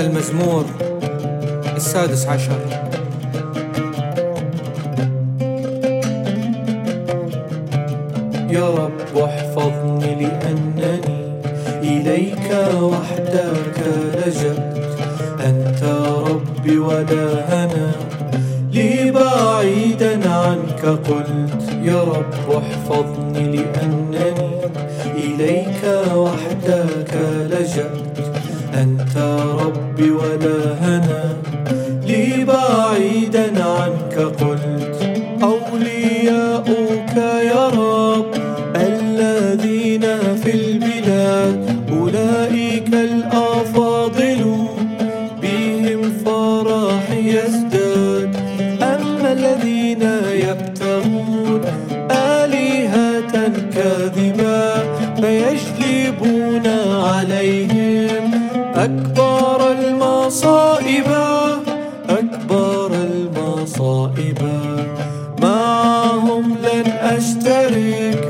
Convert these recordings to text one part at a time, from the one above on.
المزمور السادس عشر. يا رب احفظني لأنني إليك وحدك لجأت. أنت ربي هنا لي عنك قلت يا رب احفظني لأنني إليك وحدك لجأت. أنت ربي هنا لي بعيدا عنك قلت. أولياؤك يا رب الذين في البلاد أولئك الأفاضل بهم فرح يزداد. كاذبة فيجلبون عليهم أكبر المصائب أكبر المصائب. معهم لن أشترك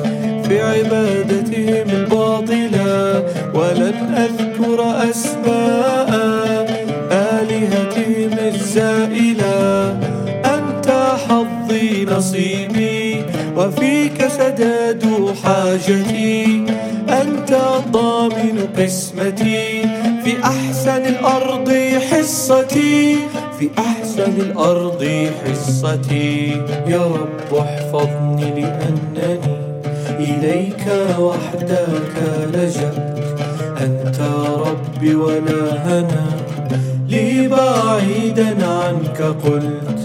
في عبادتهم الباطلة ولن أذكر أسماء آلهتهم الزائلة. أنت حظي نصيبي. وفيك سداد حاجتي أنت ضامن قسمتي. في أحسن الأرض حصتي في أحسن الأرض حصتي. يا رب احفظني لأنني إليك وحدك لجأت. أنت ربي هنا لي بعيدا عنك قلت.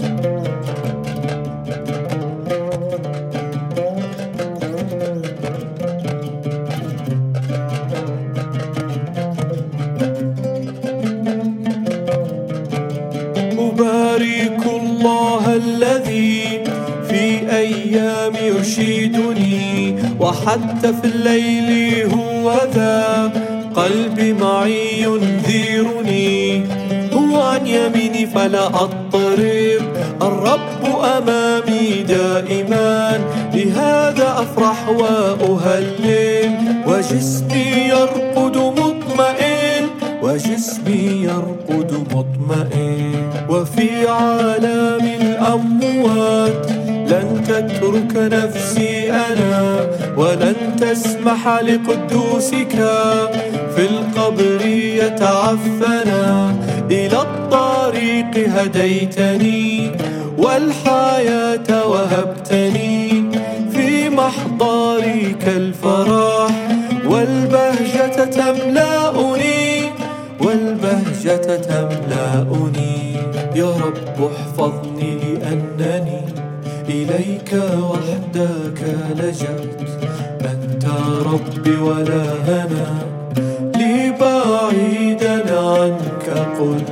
في أيام يرشدني وحتى في الليل هو ذا قلبي معي ينذرني. هو عن يميني فلا أضطرب الرب أمامي دائما. لهذا أفرح وأهلل وجسمي يرقد مطمئن وجسمي يرقد مطمئن. وفي عالم الأموات لن تترك نفسي أنا ولن تسمح لقدوسك. في القبر يتعفنا إلى الطريق هديتني والحياة وهبتني. في محضرك الفرح والبهجة تملأني والبهجة تملأني. يا رب احفظني لأنني إليك وحدك لجأت. أنت ربي هنا لي بعيدا عنك قل